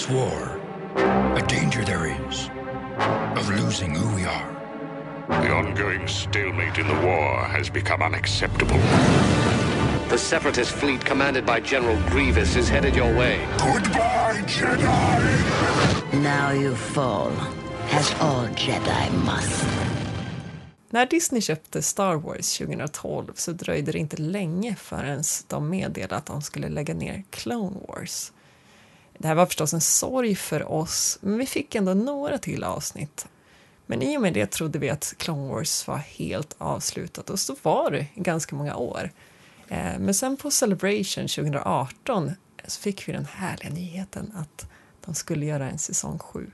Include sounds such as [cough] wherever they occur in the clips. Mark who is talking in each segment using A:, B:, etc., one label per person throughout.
A: this war, a danger there is of losing who we are.
B: The ongoing stalemate in the war has become unacceptable.
C: The Separatist fleet commanded by General Grievous is headed your way.
A: Goodbye, Jedi!
D: Now you fall, as all Jedi must.
E: När Disney köpte Star Wars 2012 så dröjde det inte länge förrän de meddelade att de skulle lägga ner Clone Wars. Det här var förstås en sorg för oss, men vi fick ändå några till avsnitt. Men i och med det trodde vi att Clone Wars var helt avslutat och så var det i ganska många år. Eh, men sen på Celebration 2018 eh, så fick vi den härliga nyheten att de skulle göra en säsong 7.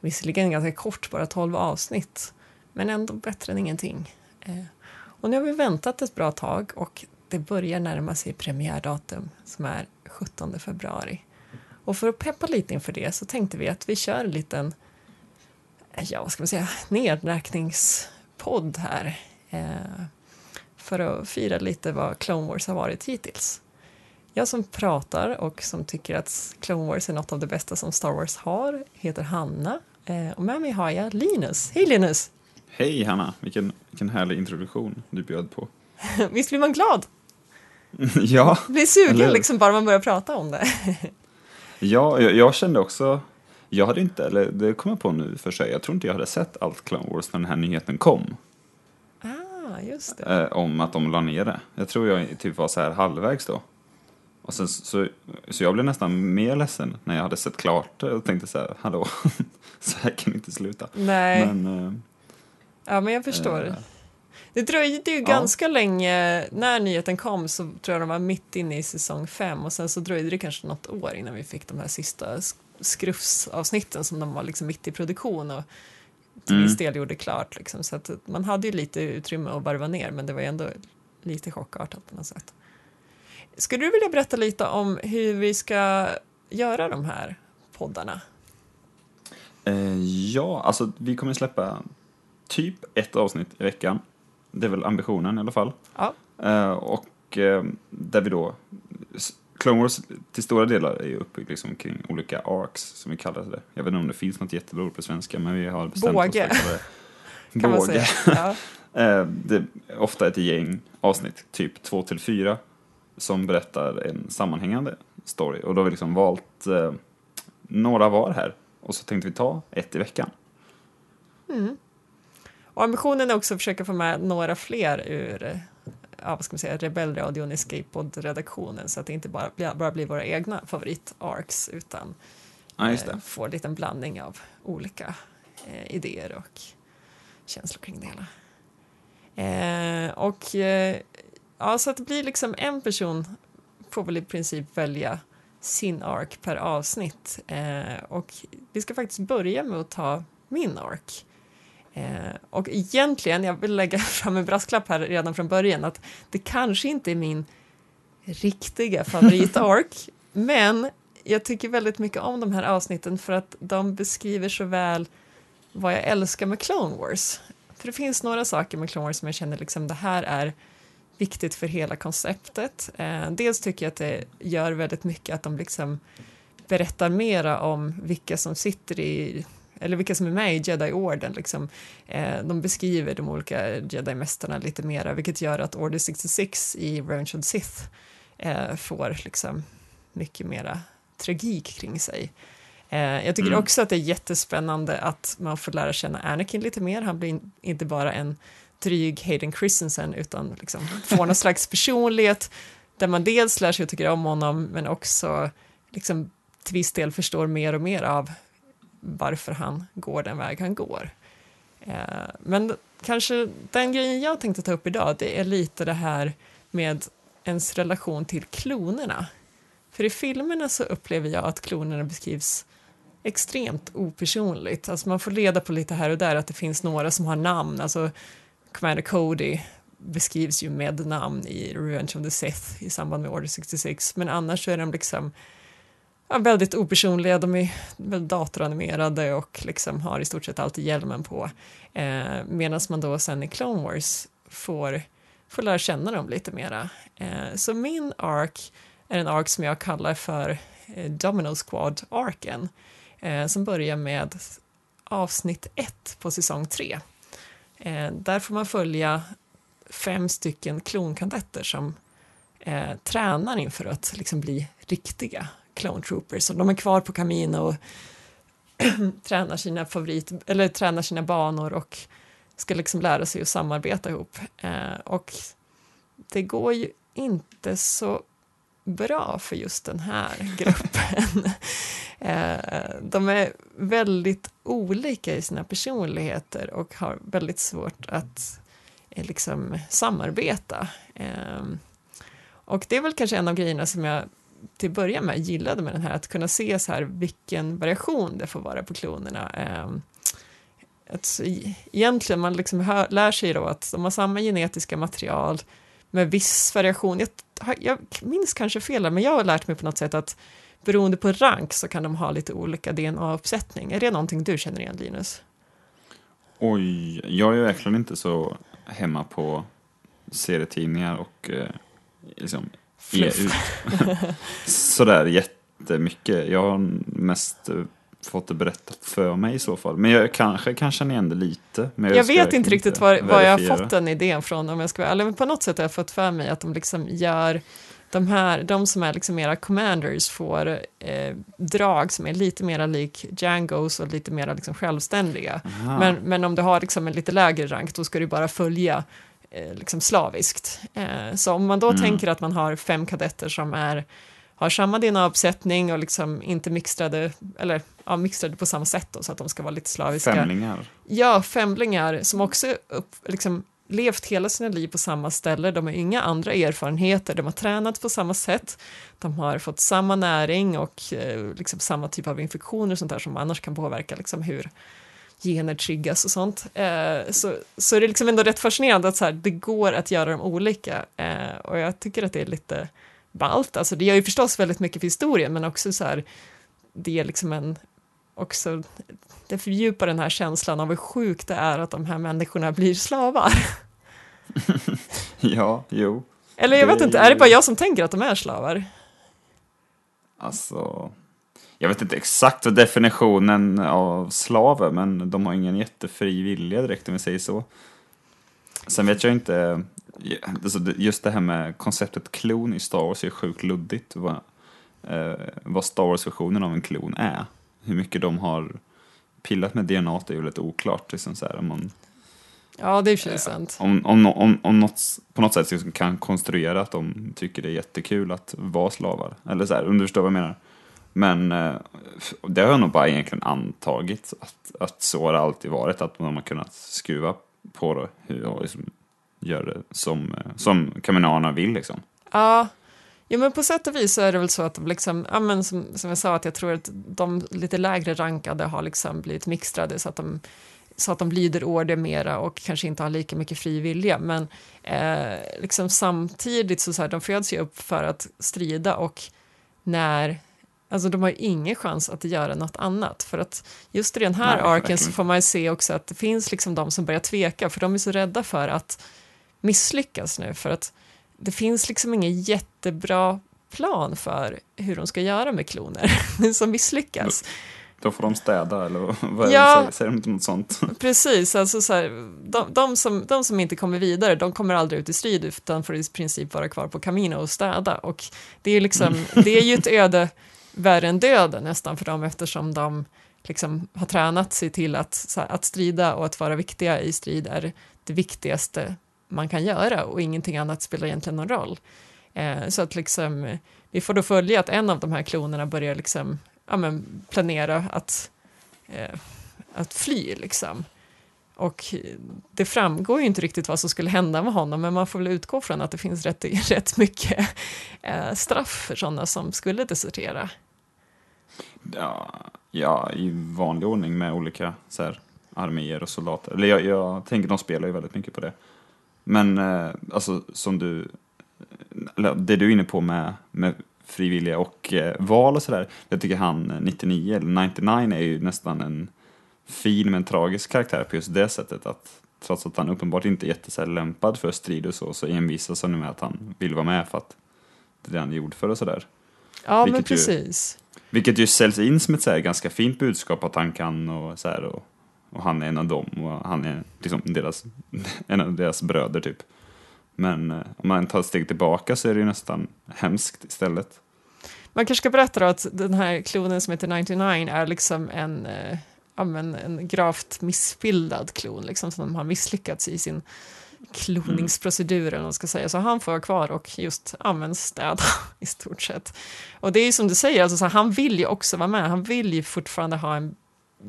E: Visserligen ganska kort, bara 12 avsnitt, men ändå bättre än ingenting. Eh, och nu har vi väntat ett bra tag och det börjar närma sig premiärdatum som är 17 februari. Och för att peppa lite inför det så tänkte vi att vi kör en liten, eh, ja vad ska man säga, nedräkningspodd här. Eh, för att fira lite vad Clone Wars har varit hittills. Jag som pratar och som tycker att Clone Wars är något av det bästa som Star Wars har heter Hanna. Eh, och med mig har jag Linus. Hej Linus!
F: Hej Hanna, vilken, vilken härlig introduktion du bjöd på. [laughs]
E: Visst blir man glad? [laughs]
F: ja,
E: Blir sugen
F: Eller
E: liksom bara man börjar prata om det. [laughs]
F: ja jag, jag kände också, jag hade inte, eller det kom jag på nu för sig, jag tror inte jag hade sett allt Clone Wars när den här nyheten kom.
E: ah, just det.
F: Eh, om att de la ner det. Jag tror jag typ var så här halvvägs då. Och sen så, så jag blev nästan mer ledsen när jag hade sett klart det och tänkte så här, hallå, [laughs] så här kan vi inte sluta.
E: Nej,
F: Men, eh,
E: ja men jag förstår.
F: eh,
E: Det dröjde ju
F: Ja.
E: ganska länge, när nyheten kom så tror jag de var mitt inne i säsong fem och sen så dröjde det kanske något år innan vi fick de här sista sk- skrufsavsnitten som de var liksom mitt i produktion och till
F: Mm.
E: viss del gjorde klart liksom. Så att man hade ju lite utrymme att varva ner men det var ju ändå lite chockartat på något sätt. Skulle du vilja berätta lite om hur vi ska göra de här poddarna?
F: Eh, ja, alltså vi kommer släppa typ ett avsnitt i veckan. Det är väl ambitionen i alla fall.
E: Ja.
F: Eh, och eh, där vi då, Clone Wars till stora delar är ju uppbyggd liksom kring olika arcs som vi kallar det. Jag vet inte om det finns något jättebra ord på svenska men vi har bestämt oss för
E: Båge.
F: att kalla det [laughs]
E: Kan
F: båge. [laughs]
E: Ja.
F: Eh, det är ofta ett gäng avsnitt, typ två till fyra, som berättar en sammanhängande story. Och då har vi liksom valt eh, några var här. Och så tänkte vi ta ett i veckan.
E: Och ambitionen är också att försöka få med några fler ur ja, vad ska man säga, Rebellradion Escape-podd-redaktionen så att det inte bara, blir- bara blir våra egna favorit-arcs utan
F: Ja,
E: eh, får en liten blandning av olika eh, idéer och känslor kring det hela. Eh, och eh, ja, så att det blir liksom en person får väl i princip välja sin arc per avsnitt eh, och vi ska faktiskt börja med att ta min arc. Eh, och egentligen, jag vill lägga [laughs] fram en brasklapp här redan från början, att det kanske inte är min riktiga favorit-arc, [laughs] men jag tycker väldigt mycket om de här avsnitten för att de beskriver så väl vad jag älskar med Clone Wars. För det finns några saker med Clone Wars som jag känner liksom det här är viktigt för hela konceptet. Eh, dels tycker jag att det gör väldigt mycket att de liksom berättar mera om vilka som sitter i eller vilka som är med i Jedi-orden. Liksom. Eh, de beskriver de olika Jedi-mästarna lite mera, vilket gör att Order 66 i Revenge of Sith eh, får liksom mycket mera tragik kring sig. Eh, jag tycker
F: Mm.
E: också att det är jättespännande att man får lära känna Anakin lite mer. Han blir in- inte bara en dryg Hayden Christensen utan liksom får någon slags [laughs] personlighet där man dels lär sig att tycka om honom men också liksom till viss del förstår mer och mer av varför han går den väg han går. Eh, men kanske den grejen jag tänkte ta upp idag, det är lite det här med ens relation till klonerna. För i filmerna så upplever jag att klonerna beskrivs extremt opersonligt. Alltså man får reda på lite här och där att det finns några som har namn. Alltså Commander Cody beskrivs ju med namn i Revenge of the Sith i samband med Order 66. Men annars så är de liksom ja, väldigt opersonliga. De är väl datoranimerade och liksom har i stort sett alltid hjälmen på. Eh, Medan man då sen i Clone Wars får, får lära känna dem lite mera. Eh, så min ark är en ark som jag kallar för eh, Domino Squad-arken eh, som börjar med avsnitt 1 på säsong 3. Eh, där får man följa fem stycken klonkadetter som eh, tränar inför att liksom bli riktiga clone troopers. och de är kvar på Camino och [clears throat] tränar sina favorit, eller tränar sina banor och ska liksom lära sig att samarbeta ihop. Eh, och det går ju inte så bra för just den här [laughs] gruppen. eh, de är väldigt olika i sina personligheter och har väldigt svårt att eh, liksom samarbeta. Eh, och det är väl kanske en av grejerna som jag till att börja med gillade med den här, att kunna se så här vilken variation det får vara på klonerna. Eh, att e-, egentligen man liksom hör, lär sig då att de har samma genetiska material med viss variation. Jag, jag minns kanske fel, men jag har lärt mig på något sätt att beroende på rank så kan de ha lite olika DNA-uppsättning. Är det någonting du känner igen, Linus?
F: Oj, jag är verkligen inte så hemma på serietidningar och eh, liksom ge ut [laughs] sådär jättemycket. Jag har mest eh, fått det berättat för mig i så fall. Men jag kanske kan känna igen det lite. Men
E: jag, jag vet inte riktigt var, var jag har fått den idén från om jag ska vara ärlig. Men på något sätt har jag fått för mig att de liksom gör de här, de som är liksom mera commanders får eh, drag som är lite mera lik Djangos och lite mera liksom självständiga. Men, men om du har liksom en lite lägre rank då ska du bara följa liksom slaviskt. Eh, så om man då mm. tänker att man har fem kadetter som är har samma DNA-uppsättning och liksom inte mixtrade, eller ja, mixtrade på samma sätt då, så att de ska vara lite slaviska.
F: Femlingar?
E: Ja, femlingar som också upp, liksom, levt hela sina liv på samma ställe, de har inga andra erfarenheter, de har tränat på samma sätt, de har fått samma näring och eh, liksom samma typ av infektioner och sånt där som annars kan påverka liksom hur gener triggas och sånt. Eh, så, så är det liksom ändå rätt fascinerande att så här, det går att göra dem olika eh, och jag tycker att det är lite ballt. Alltså det gör ju förstås väldigt mycket för historien, men också så här, det är liksom en, också, det fördjupar den här känslan av hur sjukt det är att de här människorna blir slavar. [laughs]
F: ja, jo.
E: Eller jag det vet inte, är det bara jag som tänker att de är slavar?
F: Alltså, jag vet inte exakt definitionen av slaver, men de har ingen jättefri vilja direkt om vi säger så. Sen vet jag inte, alltså just det här med konceptet klon i Star Wars är sjukt luddigt. Vad, eh, vad Star Wars-versionen av en klon är. Hur mycket de har pillat med DNA är ju lite oklart. Liksom så här, om man,
E: ja, det är ju sant.
F: Om, om, om, om något, på något sätt kan konstruera att de tycker det är jättekul att vara slavar. Eller så här, om du förstår vad jag menar. Men eh, det har jag nog bara egentligen antagit att, att så har det alltid varit. Att man har kunnat skruva på det. Hur, liksom, gör det som, eh, som Kaminana vill liksom.
E: Ja, Jo, men på sätt och vis så är det väl så att de liksom, ja, men som, som jag sa, att jag tror att de lite lägre rankade har liksom blivit mixtrade så att de, så att de lyder order mera och kanske inte har lika mycket fri vilja. Men eh, liksom samtidigt så, så här, de föds ju upp för att strida och när Alltså de har ingen chans att göra något annat. För att just i den här Nej, arken så får man ju se också att det finns liksom de som börjar tveka, för de är så rädda för att misslyckas nu för att det finns liksom ingen jättebra plan för hur de ska göra med kloner [laughs] som misslyckas.
F: Då får de städa eller vad ja, säger, säger de inte något sånt? [laughs]
E: Precis, alltså så här, de, de, som, de som inte kommer vidare, de kommer aldrig ut i strid utan får i princip vara kvar på Camino och städa. Och det är, liksom, mm. det är ju ett öde värre än döden nästan för dem eftersom de liksom har tränat sig till att, att strida och att vara viktiga i strid är det viktigaste man kan göra och ingenting annat spelar egentligen någon roll. Eh, så att liksom, vi får då följa att en av de här klonerna börjar liksom, ja, men, planera att, eh, att fly. Liksom. Och det framgår ju inte riktigt vad som skulle hända med honom, men man får väl utgå från att det finns rätt, [laughs] rätt mycket eh, straff för sådana som skulle desertera.
F: Ja, ja, i vanlig ordning med olika så här, arméer och soldater. Eller jag, jag tänker, de spelar ju väldigt mycket på det. Men eh, alltså som du, det du är inne på med, med frivilliga och eh, val och sådär. Jag tycker han eh, 99, eller 99 är ju nästan en fin men tragisk karaktär på just det sättet att trots att han uppenbart inte är jättelämpad för strid och så, så envisas han med att han vill vara med för att det är det han är gjord för och sådär.
E: Ja, men
F: Vilket ju-
E: precis.
F: Vilket ju säljs in som ett så ganska fint budskap att han kan och så här och, och han är en av dem och han är liksom deras, [laughs] en av deras bröder typ. Men eh, om man tar ett steg tillbaka så är det ju nästan hemskt istället.
E: Man kanske ska berätta då att den här klonen som heter 99 är liksom en, eh, ja, men en gravt missbildad klon, liksom, som har misslyckats i sin kloningsprocedur, eller vad man ska säga. Så han får vara kvar och just men städa [laughs] i stort sett. Och det är ju som du säger, alltså, så här, han vill ju också vara med, han vill ju fortfarande ha en,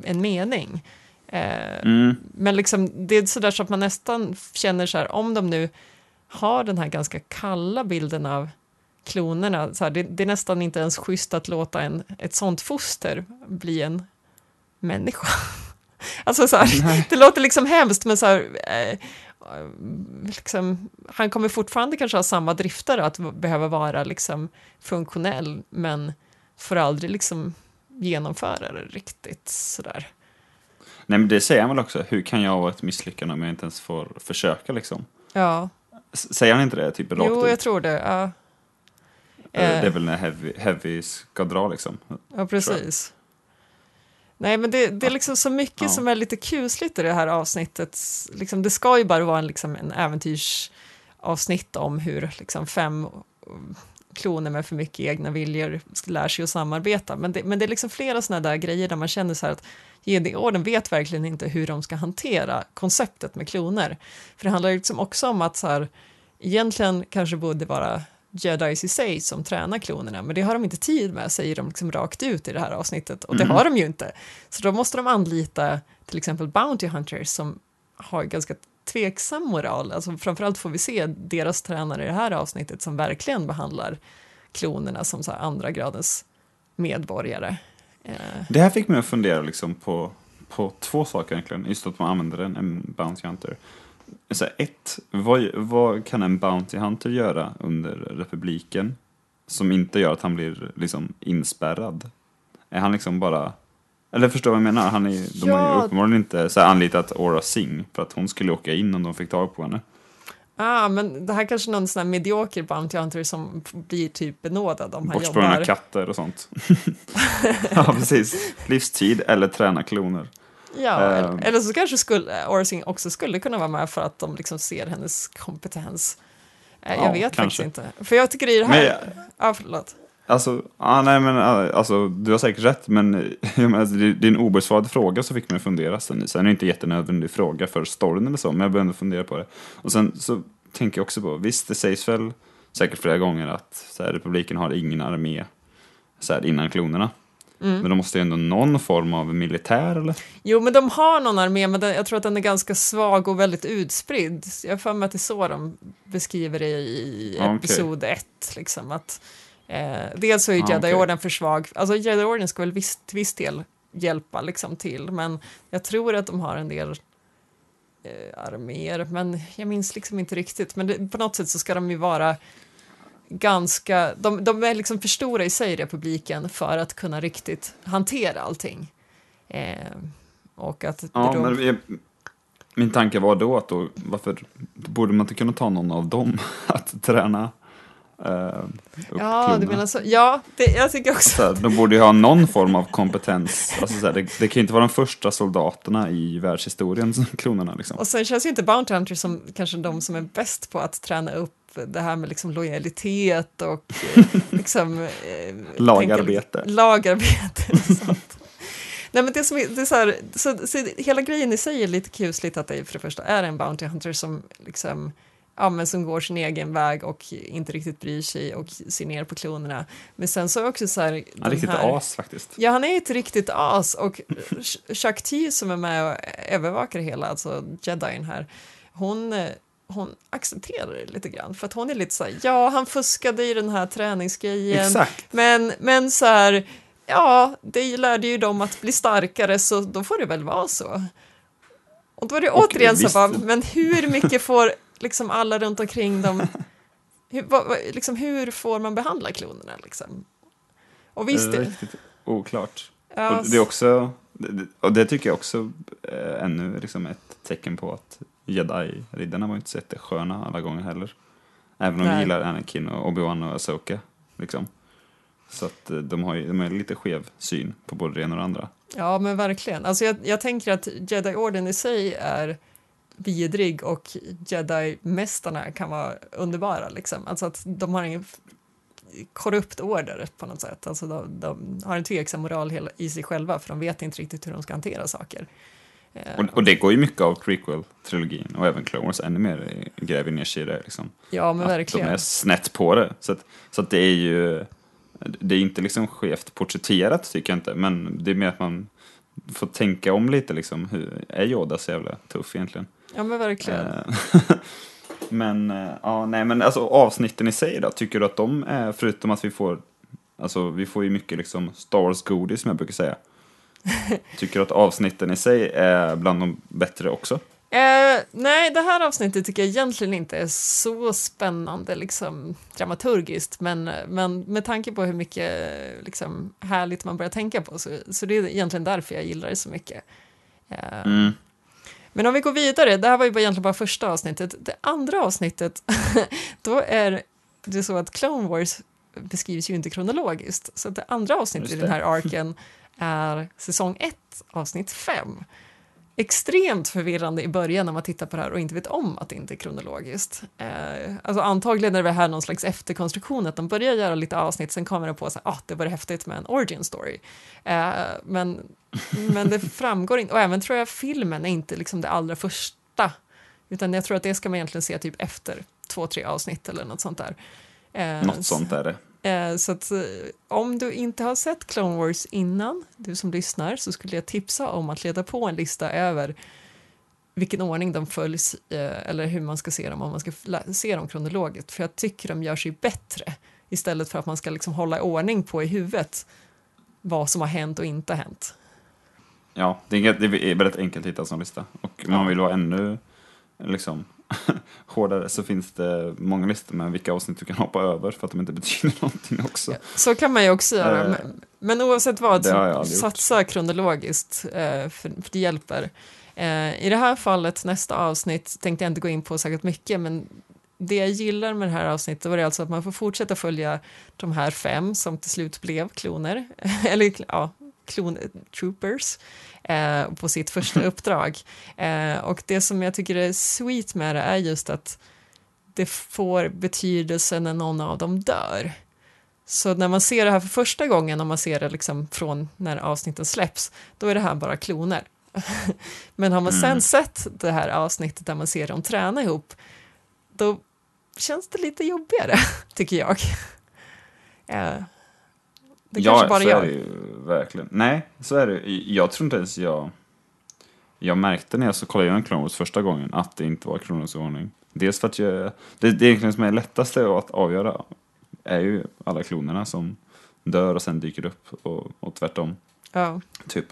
E: en mening. Eh,
F: Mm.
E: Men liksom, det är sådär så att man nästan känner så här, om de nu har den här ganska kalla bilden av klonerna, så här, det, det är nästan inte ens schysst att låta en, ett sånt foster bli en människa. [laughs] Alltså så här, det låter liksom hemskt, men så här, eh, liksom, han kommer fortfarande kanske ha samma drifter att behöva vara liksom funktionell, men får aldrig liksom genomföra det riktigt sådär.
F: Nej men det säger han väl också, hur kan jag vara ett misslyckande om jag inte ens får försöka liksom?
E: Ja,
F: Säger han inte det typ rakt
E: jo,
F: ut?
E: jag tror det. Ja,
F: Eh, Det är
E: Eh.
F: väl när heavy, heavy ska dra liksom.
E: ja precis. Nej, men det, det är liksom så mycket
F: Ja.
E: som är lite kusligt i det här avsnittet. Liksom, det ska ju bara vara en, liksom, en äventyrsavsnitt om hur liksom, fem kloner med för mycket egna viljor lär sig att samarbeta. Men det, men det är liksom flera sådana där grejer där man känner så här att GD-orden vet verkligen inte hur de ska hantera konceptet med kloner. För det handlar ju liksom också om att så här, egentligen kanske borde vara jedis i sig som tränar klonerna, men det har de inte tid med, säger de liksom rakt ut i det här avsnittet, och det har de ju inte. Så då måste de anlita till exempel Bounty Hunters som har ganska tveksam moral, alltså framförallt får vi se deras tränare i det här avsnittet som verkligen behandlar klonerna som så andra gradens medborgare. Eh,
F: Det här fick mig att fundera liksom på, på två saker egentligen. Just att man använder en, en Bounty Hunter. Så här, ett, vad, vad kan en Bounty Hunter göra under republiken som inte gör att han blir liksom inspärrad? Är han liksom bara... Eller förstår vad jag menar? Han är, de har
E: Ja.
F: ju uppenbarligen inte så här, anlitat Aura Singh för att hon skulle åka in om de fick tag på henne.
E: ah, men det här kanske är någon sån här medioker Bounty Hunter som blir typ benådad om han
F: Bortsprungna
E: jobbar.
F: katter och sånt. [laughs] ja, precis. Livstid eller träna kloner.
E: Ja,
F: Ehm.
E: eller, så kanske skulle, Orsing också skulle kunna vara med för att de liksom ser hennes kompetens. Eh,
F: Ja,
E: jag vet
F: kanske.
E: faktiskt inte. För jag tycker i det här...
F: Men
E: Ja, förlåt.
F: Alltså, ah, nej men ah, alltså, du har säkert rätt, men [laughs] menar, alltså, det är en obesvarad fråga som fick mig fundera. Sen, sen är det inte en jättenödvändig fråga för storyn eller så, men jag började ändå fundera på det. Och sen så tänker jag också på, visst det sägs väl säkert flera gånger att så här, republiken har ingen armé så här, innan klonerna.
E: Mm.
F: Men de måste ju ändå någon form av militär eller?
E: Jo, men de har någon armé, men den, jag tror att den är ganska svag och väldigt utspridd. Jag har för mig att det är så de beskriver det i episod 1. Liksom, att, eh, dels så är. Jedi-orden för svag, alltså Jedi-orden ska väl viss, till viss del hjälpa liksom, till, men jag tror att de har en del eh, arméer, men jag minns liksom inte riktigt. Men det, på något sätt så ska de ju vara ganska, de, de är liksom för stora i sig, republiken, för att kunna riktigt hantera allting. Eh, och att
F: Ja,
E: då,
F: men jag, min tanke var då att då, varför borde man inte kunna ta någon av dem [laughs] att träna upp
E: Ja, du menar så. Ja, det, jag tycker också.
F: Så här, de borde ju ha någon form av kompetens. Alltså, så här, det, det kan ju inte vara de första soldaterna i världshistorien, som [laughs] klonerna. Liksom.
E: Och sen känns ju inte Bounty Hunter som kanske de som är bäst på att träna upp det här med liksom lojalitet och [laughs] liksom... Eh,
F: Lagarbete.
E: tänka- Lagarbete. och sånt. Nej, men det som är, det är så här, så, så hela grejen i sig är lite kusligt att det för det första är en Bounty Hunter som liksom ja, men som går sin egen väg och inte riktigt bryr sig och ser ner på klonerna. Men sen så är också så här...
F: Ja,
E: den
F: riktigt
E: här,
F: as faktiskt.
E: Ja, han är ett riktigt as och Sh- Shakti som är med och övervakar hela, alltså jedin här, hon, eh, hon accepterar det lite grann för att hon är lite så här, ja, han fuskade i den här träningsgrejen,
F: Exakt.
E: men, men så här, ja, det lärde ju dem att bli starkare så då får det väl vara så. Och då är det
F: Och
E: återigen så bara, men hur mycket får liksom alla runt omkring dem, hur, vad, liksom, hur får man behandla klonerna liksom? Och visst,
F: Det är riktigt oklart.
E: ja,
F: Och det är också, och det tycker jag också eh, ännu liksom ett tecken på att jedi-riddarna var inte så jättesköna alla gånger heller. Även om vi
E: Nej.
F: gillar Anakin och Obi-Wan och Asoka. Liksom. Så att eh, de har ju de har lite skev syn på både det ena och det andra.
E: Ja, men verkligen. Alltså jag, jag tänker att Jedi-orden i sig är vidrig och Jedi-mästarna kan vara underbara. Liksom. Alltså att de har ingen korrupt order på något sätt. Alltså de, de har en tveksam moral i sig själva för de vet inte riktigt hur de ska hantera saker. Eh,
F: Och, och det går ju mycket av prequel-trilogin och även Clone Wars ännu mer gräver ner sig i det. Liksom.
E: ja, men
F: Att
E: verkligen.
F: de är snett på det. Så att, så att det är ju, det är inte liksom skevt porträtterat tycker jag inte, men det är mer att man får tänka om lite liksom, hur, är Yoda så jävla tuff egentligen?
E: Ja, men verkligen.
F: Eh, [laughs] men, eh, ja, nej men alltså avsnitten i sig då, tycker du att de är, förutom att vi får, alltså vi får ju mycket liksom Star Wars godis som jag brukar säga. [laughs] Tycker du att avsnitten i sig är bland de bättre också?
E: Eh, nej, det här avsnittet tycker jag egentligen inte är så spännande liksom, dramaturgiskt, men, men med tanke på hur mycket liksom, härligt man börjar tänka på så, så det är egentligen därför jag gillar det så mycket. Eh,
F: Mm.
E: Men om vi går vidare, det här var ju egentligen bara första avsnittet. Det andra avsnittet, [laughs] då är det så att Clone Wars beskrivs ju inte kronologiskt. Så det andra avsnittet i
F: Just
E: den
F: det.
E: här arken [laughs] är säsong 1, avsnitt 5. Extremt förvirrande i början när man tittar på det här och inte vet om att det inte är kronologiskt. Eh, alltså antagligen är det här någon slags efterkonstruktion, att de börjar göra lite avsnitt, sen kommer de på att ah, det var häftigt med en origin story. Eh, men, men det framgår inte, och även tror jag filmen är inte liksom det allra första, utan jag tror att det ska man egentligen se typ efter två, tre avsnitt eller något sånt där. Eh,
F: Något sånt är det.
E: Eh, så att eh, om du inte har sett Clone Wars innan, du som lyssnar, så skulle jag tipsa om att leta på en lista över vilken ordning de följs eh, eller hur man ska se dem, om man ska se dem kronologiskt. För jag tycker de gör sig bättre istället för att man ska liksom hålla ordning på i huvudet vad som har hänt och inte hänt.
F: Ja, det är, det är väldigt enkelt att hitta en sån lista. Och man vill vara ännu liksom, [laughs] hårdare så finns det många listor med vilka avsnitt du kan hoppa över för att de inte betyder [laughs] någonting också.
E: Så kan man ju också göra.
F: Eh,
E: Men, men oavsett vad,
F: aldrig gjort.
E: satsa kronologiskt, eh, för, för det hjälper. Eh, I det här fallet, nästa avsnitt, tänkte jag inte gå in på särskilt mycket, men det jag gillar med det här avsnittet var det alltså att man får fortsätta följa de här fem som till slut blev kloner, [laughs] eller ja, klon troopers, eh, på sitt första [laughs] uppdrag. Eh, och det som jag tycker är sweet med det är just att det får betydelse när någon av dem dör. Så när man ser det här för första gången, om man ser det liksom från när avsnitten släpps, då är det här bara kloner. [laughs] Men har man sen sett det här avsnittet där man ser dem träna ihop, då känns det lite jobbigare, [laughs] tycker jag. Eh, det kanske bara
F: så är det ju verkligen. Nej, så är det Jag tror inte ens jag... Jag märkte när jag så kollade igenom Wars första gången att det inte var kronologisk ordning. Dels för att jag... Det, det egentligen som är lättaste att avgöra är ju alla klonerna som dör och sen dyker upp och, och tvärtom.
E: Ja.
F: Typ.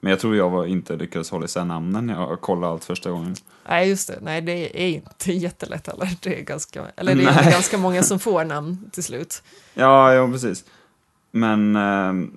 F: Men jag tror jag var inte lyckades hålla isär namnen när jag kollade allt första gången.
E: Nej, just det. Nej, det är inte [laughs] jättelätt heller. Det är ganska, eller det är ganska många som får namn till slut.
F: Ja, ja precis. Men eh,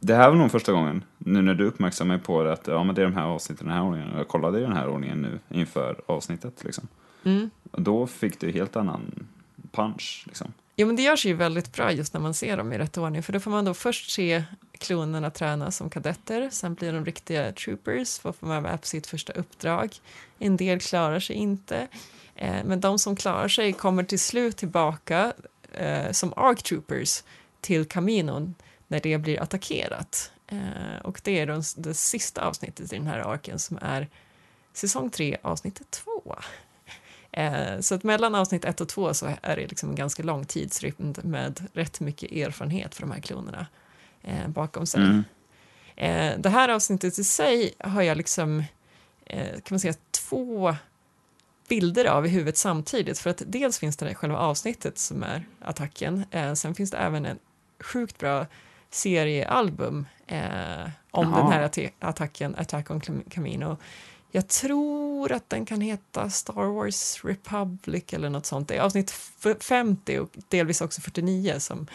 F: det här var nog första gången, nu när du uppmärksammar mig på det, att ja, men det är de här avsnitten i den här ordningen. Jag kollade i den här ordningen nu inför avsnittet. Liksom.
E: Mm.
F: Och då fick det helt annan punch. Liksom.
E: Jo, men det görs ju väldigt bra just när man ser dem i rätt ordning, för då får man då först se klonerna träna som kadetter, sen blir de riktiga troopers, får man med på sitt första uppdrag. En del klarar sig inte, eh, men de som klarar sig kommer till slut tillbaka eh, som ARC troopers till Caminon när det blir attackerat. Eh, och det är då det sista avsnittet i den här arken som är säsong 3, avsnitt 2. Eh, så att mellan avsnitt 1 och 2 så är det liksom en ganska lång tidsrymd med rätt mycket erfarenhet för de här klonerna eh, bakom sig.
F: Mm.
E: Eh, det här avsnittet i sig har jag liksom, eh, kan man säga, två bilder av i huvudet samtidigt. För att dels finns det själva avsnittet som är attacken. Eh, sen finns det även en sjukt bra seriealbum eh, om
F: Jaha.
E: den här att- attacken, Attack on Cam- Camino. Jag tror att den kan heta Star Wars Republic eller något sånt. Det är avsnitt f- 50 och delvis också 49 som,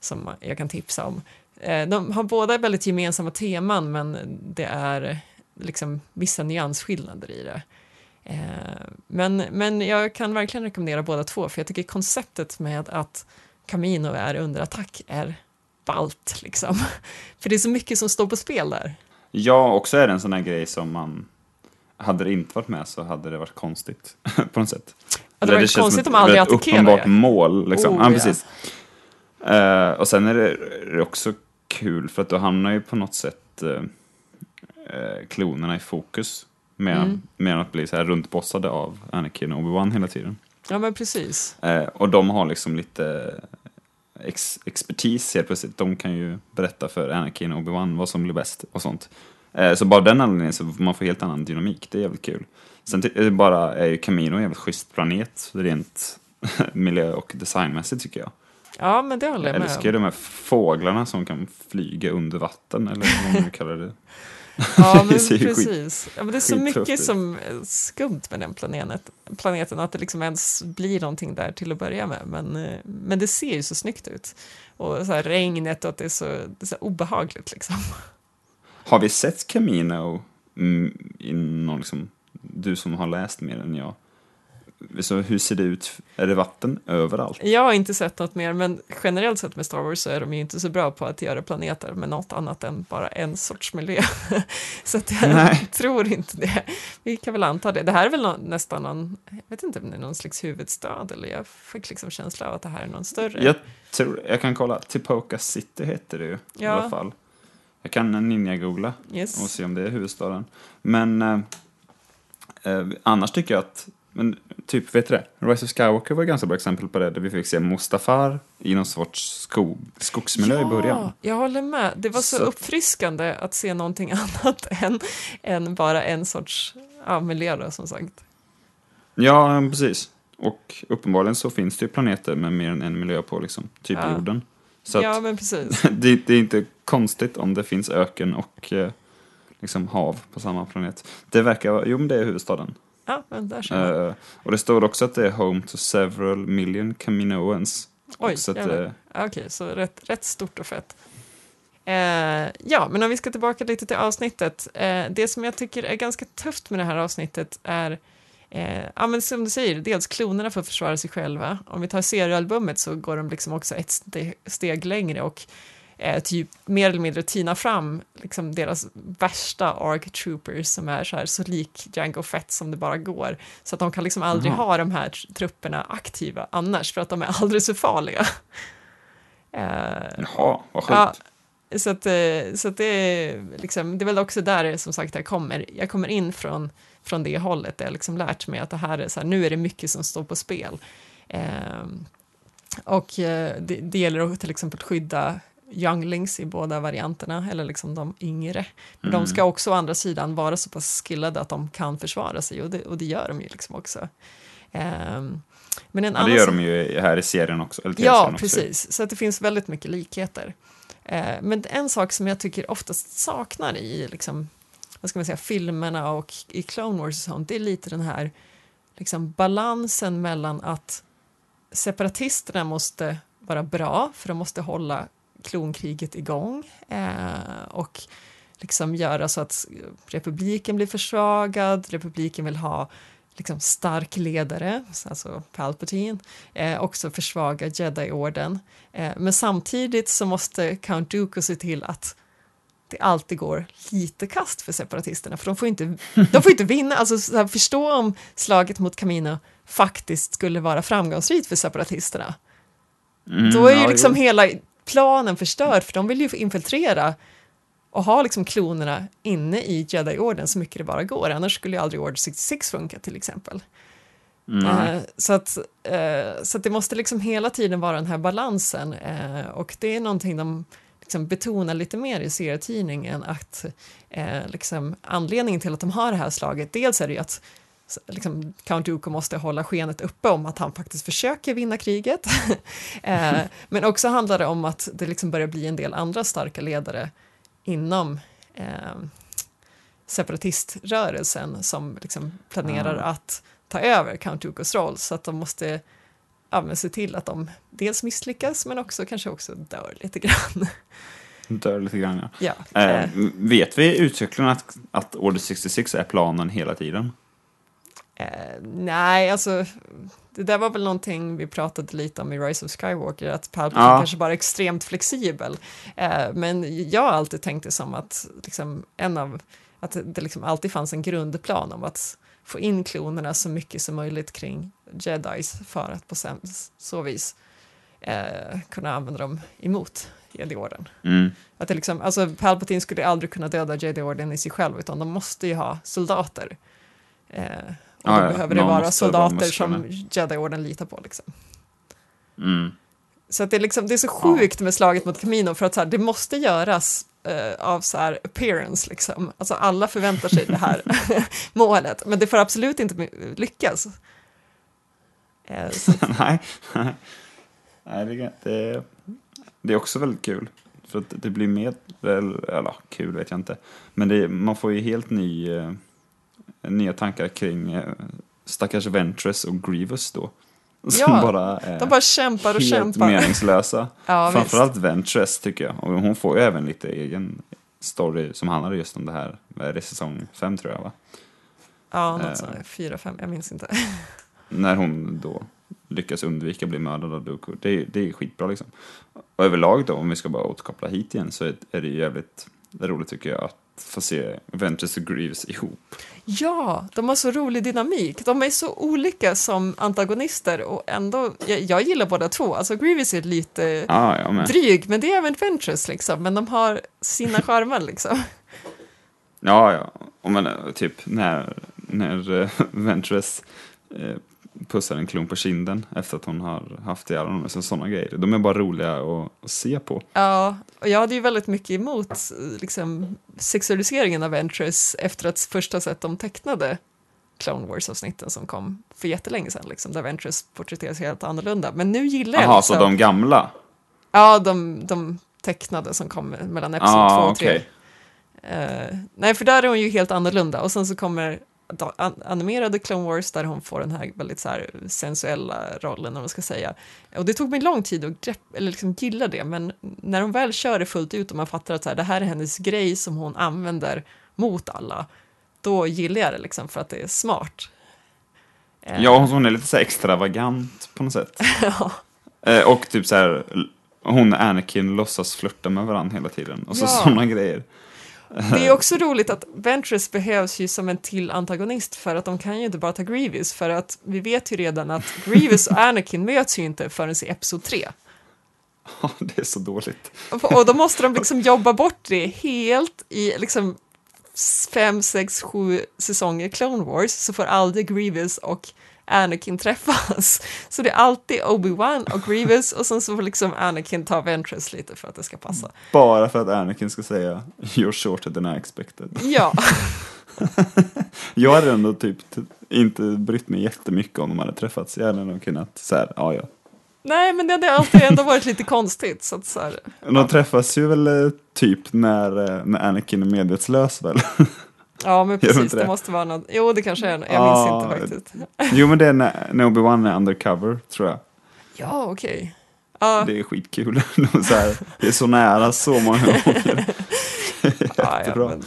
E: som jag kan tipsa om. Eh, De har båda väldigt gemensamma teman men det är liksom vissa nyansskillnader i det. Eh, Men, men jag kan verkligen rekommendera båda två för jag tycker konceptet med att Camino är under attack är ballt liksom. [laughs] För det är så mycket som står på spel där.
F: Ja, också är det en sån här grej som man... Hade det inte varit med så hade det varit konstigt [laughs] på något sätt.
E: Ja, det
F: Eller
E: var
F: känns
E: konstigt om aldrig
F: ett uppenbart
E: det.
F: mål. Liksom.
E: Oh,
F: ja, precis. Eh, och sen är det, är det också kul för att då hamnar ju på något sätt eh, klonerna i fokus. Mer,
E: Mm.
F: mer än att bli så här runtbossade av Anakin och Obi-Wan hela tiden.
E: Ja, men precis.
F: Eh, och de har liksom lite ex expertis helt plötsligt. De kan ju berätta för Anakin och Obi-Wan vad som blir bäst och sånt. Eh, så bara den anledningen så får man får helt annan dynamik. Det är jävligt kul. Sen eh, bara är ju Camino en jävligt schysst planet rent [laughs] miljö och designmässigt tycker jag.
E: Ja, men det håller
F: Jag
E: jag med
F: älskar ju de här fåglarna som kan flyga under vatten eller vad man nu kallar det. [laughs]
E: Ja, [laughs] men precis. Ja, men det är så mycket som är skumt med den planet, planeten att det liksom ens blir någonting där till att börja med. Men, eh, men det ser ju så snyggt ut. Och så här regnet och att det är så, det är så obehagligt liksom.
F: Har vi sett Camino mm, i någon liksom, du som har läst mer än jag. Så hur ser det ut? Är det vatten överallt?
E: Jag har inte sett något mer, men generellt sett med Star Wars så är de ju inte så bra på att göra planeter med något annat än bara en sorts miljö. [laughs] så att jag
F: Nej.
E: tror inte det. Vi kan väl anta det. Det här är väl nästan någon, jag vet inte om det är någon slags huvudstad, eller jag fick liksom känsla av att det här är någon större.
F: Jag tror, jag kan kolla, Tipoca City heter det ju i
E: Ja.
F: alla fall. Jag kan ninja-googla
E: Yes.
F: och se om det är huvudstaden. Men eh, eh, annars tycker jag att, men typ, vet du det? Rise of Skywalker var ett ganska bra exempel på det, där vi fick se Mustafar i någon sorts skog, skogsmiljö i början.
E: jag håller med. Det var så,
F: Så-
E: uppfriskande att se någonting [laughs] annat än, än bara en sorts ja, miljö då, som sagt.
F: Ja, precis. Och uppenbarligen så finns det ju planeter med mer än en miljö på, liksom. Typ
E: Ja.
F: jorden. Så
E: ja, men precis. [laughs]
F: det, det är inte konstigt om det finns öken och eh, liksom hav på samma planet. Det verkar vara, jo men det är huvudstaden.
E: Ja, men där ser man.
F: Eh, och det står också att det är home to several million Caminoans.
E: Oj,
F: så att, eh,
E: Okej, så rätt, rätt stort och fett. Eh, ja, men om vi ska tillbaka lite till avsnittet. Eh, det som jag tycker är ganska tufft med det här avsnittet är, eh, ja men som du säger, dels klonerna att försvara sig själva. Om vi tar seriealbumet så går de liksom också ett ste- steg längre och eh, typ mer eller mindre tina fram liksom deras värsta ARC troopers som är så här så lik Django Fett som det bara går. Så att de kan liksom aldrig
F: Jaha.
E: ha de här tr- trupperna aktiva annars för att de är alldeles för farliga. [laughs] Eh,
F: Jaha, vad sjukt.
E: Ja, så att, eh, så att det, är liksom, det är väl också där som sagt jag kommer. Jag kommer in från, från det hållet. Jag har liksom lärt mig att det här är så här, nu är det mycket som står på spel. Ehm, och eh, det, det gäller att till exempel skydda younglings i båda varianterna, eller liksom de yngre. Men
F: Mm.
E: de ska också å andra sidan vara så pass skillade att de kan försvara sig, och det, och det gör de ju liksom också. Ehm, men en
F: Ja,
E: annan
F: det gör de ju här i serien också. Eller
E: Ja,
F: också.
E: precis. Så att det finns väldigt mycket likheter. Eh, men en sak som jag tycker oftast saknar i liksom, vad ska man säga, filmerna och i Clone Wars och sånt, det är lite den här liksom, balansen mellan att separatisterna måste vara bra, för de måste hålla klonkriget igång eh, och liksom göra så att republiken blir försvagad, republiken vill ha liksom stark ledare, alltså Palpatine, eh, också försvaga Jedi-orden. Eh, men samtidigt så måste Count Dooku se till att det alltid går lite kast för separatisterna, för de får inte, [laughs] de får inte vinna. Alltså, så här, förstå om slaget mot Camino faktiskt skulle vara framgångsrikt för separatisterna.
F: Mm,
E: Då är ju
F: ja,
E: liksom
F: jo.
E: hela planen förstörd, för de vill ju infiltrera och ha liksom klonerna inne i Jedi-orden så mycket det bara går, annars skulle ju aldrig Order 66 funka till exempel. Eh, så, att, eh, så att det måste liksom hela tiden vara den här balansen eh, och det är någonting de liksom betonar lite mer i serietidningen att liksom, anledningen till att de har det här slaget, dels är det ju att liksom, Count Dooku måste hålla skenet uppe om att han faktiskt försöker vinna kriget. [laughs] eh, men också handlar det om att det liksom börjar bli en del andra starka ledare inom eh, separatiströrelsen som liksom planerar
F: Ah.
E: att ta över Count Dookus roll så att de måste ja, se till att de dels misslyckas men också kanske också dör lite grann. [laughs]
F: Dör lite grann, ja.
E: ja,
F: Eh,
E: eh,
F: vet vi uttryckligen att, att Order 66 är planen hela tiden?
E: Eh, nej, alltså Det där var väl någonting vi pratade lite om i Rise of Skywalker, att Palpatine
F: Ja.
E: kanske bara är extremt flexibel. Eh, men jag har alltid tänkt det som att, liksom, en av, att det liksom alltid fanns en grundplan om att få in klonerna så mycket som möjligt kring jedis för att på så vis eh, kunna använda dem emot jedi-orden.
F: Mm.
E: Att det liksom, alltså Palpatine skulle aldrig kunna döda Jedi-orden i sig själv, utan de måste ju ha soldater. Eh, och
F: Ja,
E: då
F: ja.
E: behöver det
F: Någon
E: vara soldater som. Jedi-orden litar på. Liksom.
F: Mm.
E: Så att det, är liksom, det är så sjukt med slaget mot Camino, för att så här, det måste göras eh, av så här appearance, liksom. Alltså alla förväntar sig det här [laughs] [laughs] målet, men det får absolut inte lyckas. Eh, [laughs]
F: Nej, nej. Nej, det, det, det är också väldigt kul. För att det blir mer, eller eller, kul vet jag inte. Men det, man får ju helt ny, eh, nya tankar kring eh, stackars Ventress och Grievous då. [laughs] Som
E: Ja,
F: bara är
E: de bara kämpar och
F: helt
E: kämpar.
F: meningslösa. [laughs]
E: Ja,
F: Framförallt Ventress tycker jag. Och hon får ju även lite egen story som handlar just om det här. Är det, säsong fem tror jag va?
E: Ja, något
F: Eh.
E: sånt, fyra, fem, jag minns inte. [laughs]
F: när hon då lyckas undvika att bli mördad av Dooku. Det, är- det är skitbra liksom. Och överlag då, om vi ska bara återkoppla hit igen, så är, är det ju jävligt roligt tycker jag att få se Ventress och Greaves ihop.
E: Ja, de har så rolig dynamik. De är så olika som antagonister och ändå, jag, jag gillar båda två. Alltså Grievous är lite
F: med.
E: dryg, men det är även Ventress liksom. Men de har sina [laughs] charmer liksom.
F: Ja, ja. Och men eh, typ när, när eh, [laughs] Ventress eh, pussar en klon på kinden efter att hon har haft ihjäl honom. Så sådana grejer. De är bara roliga att, att se på.
E: Ja, och jag hade ju väldigt mycket emot liksom, sexualiseringen av Ventress efter att först ha sett de tecknade Clone Wars-avsnitten som kom för jättelänge sedan, liksom, där Ventress porträtteras helt annorlunda. Men nu gillar jag
F: Jaha,
E: liksom,
F: så de gamla?
E: Ja, de, de tecknade som kom mellan episod 2
F: Ja,
E: och 3.
F: okej.
E: Eh, nej, för där är hon ju helt annorlunda. Och sen så kommer animerade Clone Wars där hon får den här väldigt så här sensuella rollen, om man ska säga. Och det tog mig lång tid att grepp, eller liksom gilla det, men när hon väl kör det fullt ut och man fattar att så här, det här är hennes grej som hon använder mot alla, då gillar jag det liksom för att det är smart. Eh,
F: Ja, hon är lite så extravagant på något sätt. [laughs]
E: ja.
F: Eh, och typ så här, hon och Anakin låtsas flirta med varandra hela tiden. Och så
E: Ja.
F: sådana grejer.
E: Det är också roligt att Ventress behövs ju som en till antagonist för att de kan ju inte bara ta Grievous för att vi vet ju redan att Grievous och Anakin möts ju inte förrän i Episod 3. [laughs]
F: Ja, det är så dåligt.
E: Och, då måste de liksom jobba bort det helt i liksom fem, sex, sju säsonger Clone Wars så får aldrig Grievous och Anakin träffas. [laughs] Så det är alltid Obi-Wan och Grievous och sen så får liksom Anakin ta Ventress lite för att det ska passa.
F: Bara för att Anakin ska säga You're shorter than I expected.
E: Ja, [laughs]
F: Jag hade ändå typ inte brytt mig jättemycket om de hade träffats. Jag hade nog kunnat så här, ja ja.
E: nej men det hade alltid ändå varit lite konstigt. Så att så här,
F: De träffas ju väl eh, typ när, eh, när Anakin är medvetslös väl? [laughs]
E: Ja, men precis, det?
F: det?
E: måste vara något. Jo, det kanske är, jag minns
F: Ja,
E: inte faktiskt.
F: jo men det är när, när Obi-Wan är undercover tror jag.
E: Ja, okej. Ja,
F: Det är skitkul. [laughs] De så här, det är så nära så många gånger. [laughs]
E: ja, ja,
F: jättebra.
E: men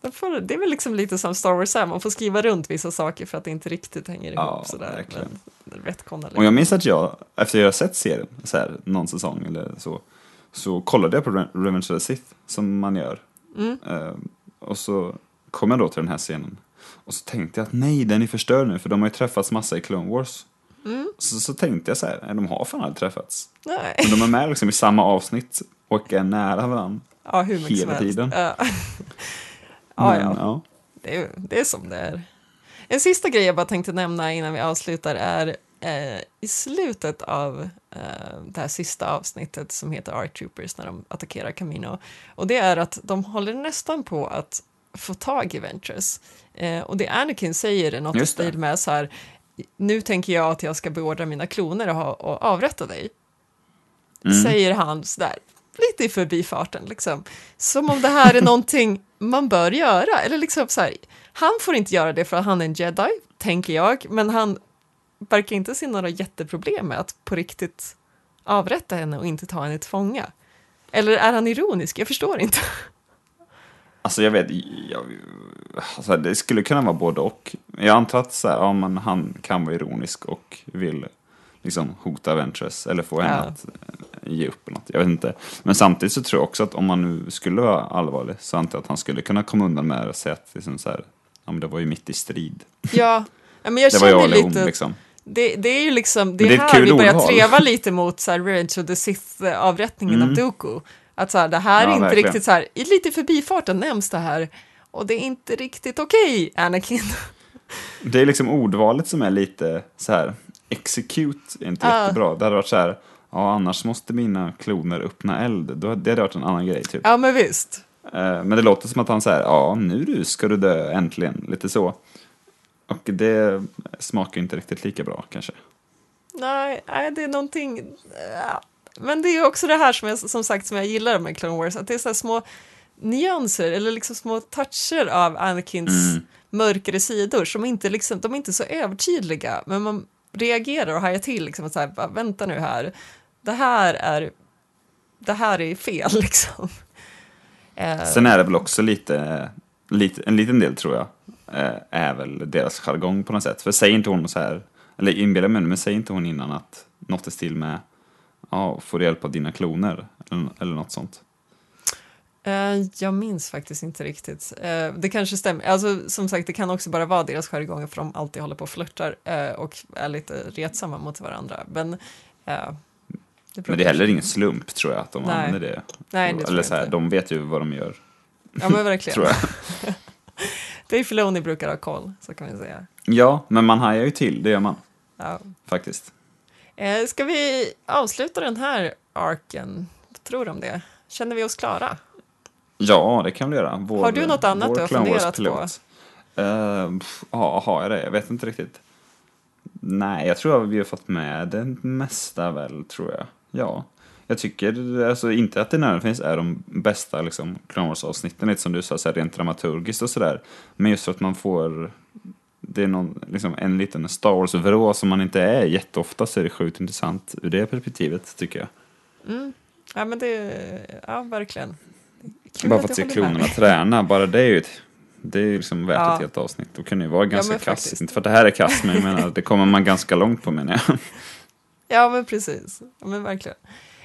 E: det, får, det är väl liksom lite som Star Wars är, man får skriva runt vissa saker för att det inte riktigt hänger ihop
F: Ja,
E: sådär. Men retconna
F: Och jag minns att jag, efter jag sett serien, så här, någon säsong eller så, så kollade jag på Re- Revenge of the Sith, som man gör.
E: Mm.
F: Eh, och så kom jag då till den här scenen. Och så tänkte jag att nej, den är förstörd nu, för de har ju träffats massa i Clone Wars.
E: Mm.
F: Så, så tänkte jag så här, nej, de har fan aldrig träffats.
E: Nej.
F: Men de är med liksom i samma avsnitt och är nära varandra.
E: Ja, hur mycket som
F: hela
E: helst.
F: tiden.
E: Ja. [laughs] ja,
F: Men,
E: ja.
F: ja.
E: Det, är, det är som det är. En sista grej jag bara tänkte nämna innan vi avslutar är eh, i slutet av eh, det här sista avsnittet som heter Art Troopers när de attackerar Camino. Och det är att de håller nästan på att få tag i Ventress. Eh, och det Anakin säger är något i stil med så här nu tänker jag att jag ska beordra mina kloner och, ha, och avrätta dig.
F: Mm.
E: Säger han sådär, lite i förbifarten liksom. Som om det här är [laughs] någonting man bör göra. Eller liksom så här, han får inte göra det för att han är en jedi, tänker jag. Men han verkar inte se några jätteproblem med att på riktigt avrätta henne och inte ta henne till fånga. Eller är han ironisk? Jag förstår inte.
F: Alltså jag vet, jag, alltså, det skulle kunna vara både och. Jag antar att så här, ja, men han kan vara ironisk och vill liksom hota Ventress eller få henne
E: Ja.
F: att eh, ge upp något. Jag vet inte. Men samtidigt så tror jag också att om man nu skulle vara allvarlig så antar jag att han skulle kunna komma undan med det och säga att liksom så här, ja, men det var ju mitt i strid.
E: Ja, ja, men jag [laughs]
F: Det var jag
E: känner
F: eller hon
E: lite...
F: liksom.
E: Det, det är ju liksom, det
F: det är
E: här vi börjar
F: ordval.
E: treva lite mot så här, Revenge of the Sith-avrättningen av Dooku. Att så här, det här.
F: Ja,
E: är inte
F: verkligen.
E: riktigt så här, i lite förbifarten nämns det här. Och det är inte riktigt okej, Anakin.
F: Det är liksom ordvalet som är lite så här, execute är inte
E: Ja.
F: jättebra. Det hade varit så här, ja annars måste mina kloner öppna eld. Då, det hade varit en annan grej typ.
E: Ja, men visst.
F: Eh, Men det låter som att han säger, ja nu du ska du dö äntligen, lite så. Och det smakar inte riktigt lika bra kanske.
E: Nej, nej, det är någonting... Men det är också det här som, jag, som sagt som jag gillar med Clone Wars, att det är så små nyanser eller liksom små toucher av Anakins
F: Mm.
E: mörkare sidor som inte liksom, de är inte så övertydliga, men man reagerar och hajar till liksom att så här, bara, vänta nu här, det här är, det här är fel [laughs] liksom. Eh,
F: Sen är det väl också lite, lite en liten del tror jag, eh, är väl deras jargong på något sätt. För säger inte hon så här, eller inbillar mig men säger inte hon innan att något är stil med, ja, får du hjälp av dina kloner? Eller, eller något sånt.
E: Eh, jag minns faktiskt inte riktigt. Eh, det kanske stämmer. Alltså, som sagt, det kan också bara vara deras jargong för de alltid håller på och flörtar eh, och är lite retsamma mot varandra. Men, det
F: Men det är heller ingen slump tror jag att de
E: Nej.
F: använder det.
E: Nej, det
F: eller så här, de vet ju vad de gör,
E: Ja, men verkligen.
F: tror jag. [laughs]
E: Dave Filoni brukar ha koll, så kan vi säga.
F: Ja, men man hajar ju till, det gör man
E: Ja.
F: faktiskt.
E: Eh, ska vi avsluta den här arken? Vad tror du om det? Känner vi oss klara?
F: Ja, det kan vi göra. Vår,
E: Har du något annat du har funderat.
F: Eh, pff, ja, har jag det? Jag vet inte riktigt. Nej, jag tror att vi har fått med det mesta väl, tror jag. Ja. Jag tycker alltså, inte att det nödvändigtvis är de bästa liksom, Clone Wars-avsnitten, lite som du sa, så här, rent dramaturgiskt och sådär. Men just för att man får det är någon, liksom, en liten Star Wars-vrå som man inte är jätteofta så är det sjukt intressant ur det perspektivet, tycker jag.
E: Ja, men det... Ja, verkligen. Kul
F: Bara
E: att
F: för att
E: du
F: se klonerna träna, bara det är ju ett, det är ju liksom värt
E: Ja.
F: ett helt avsnitt. Då kan det ju vara ganska
E: men
F: kass. Inte för att det här är kass, men jag menar, det kommer man ganska långt på menar jag. [laughs]
E: Ja, men precis. Ja, men verkligen.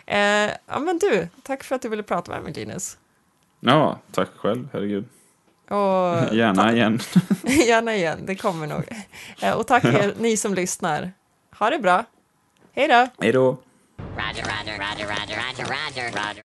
E: Eh, ja, men du, tack för att du ville prata med mig, Linus.
F: Ja, tack själv, herregud.
E: Och [laughs]
F: Gärna igen. [laughs]
E: gärna igen, det kommer nog. Eh, och tack er, ni som lyssnar. Ha det bra. Hej då!
F: Hej då.
G: Roger, Roger, Roger, Roger, Roger, Roger, Roger.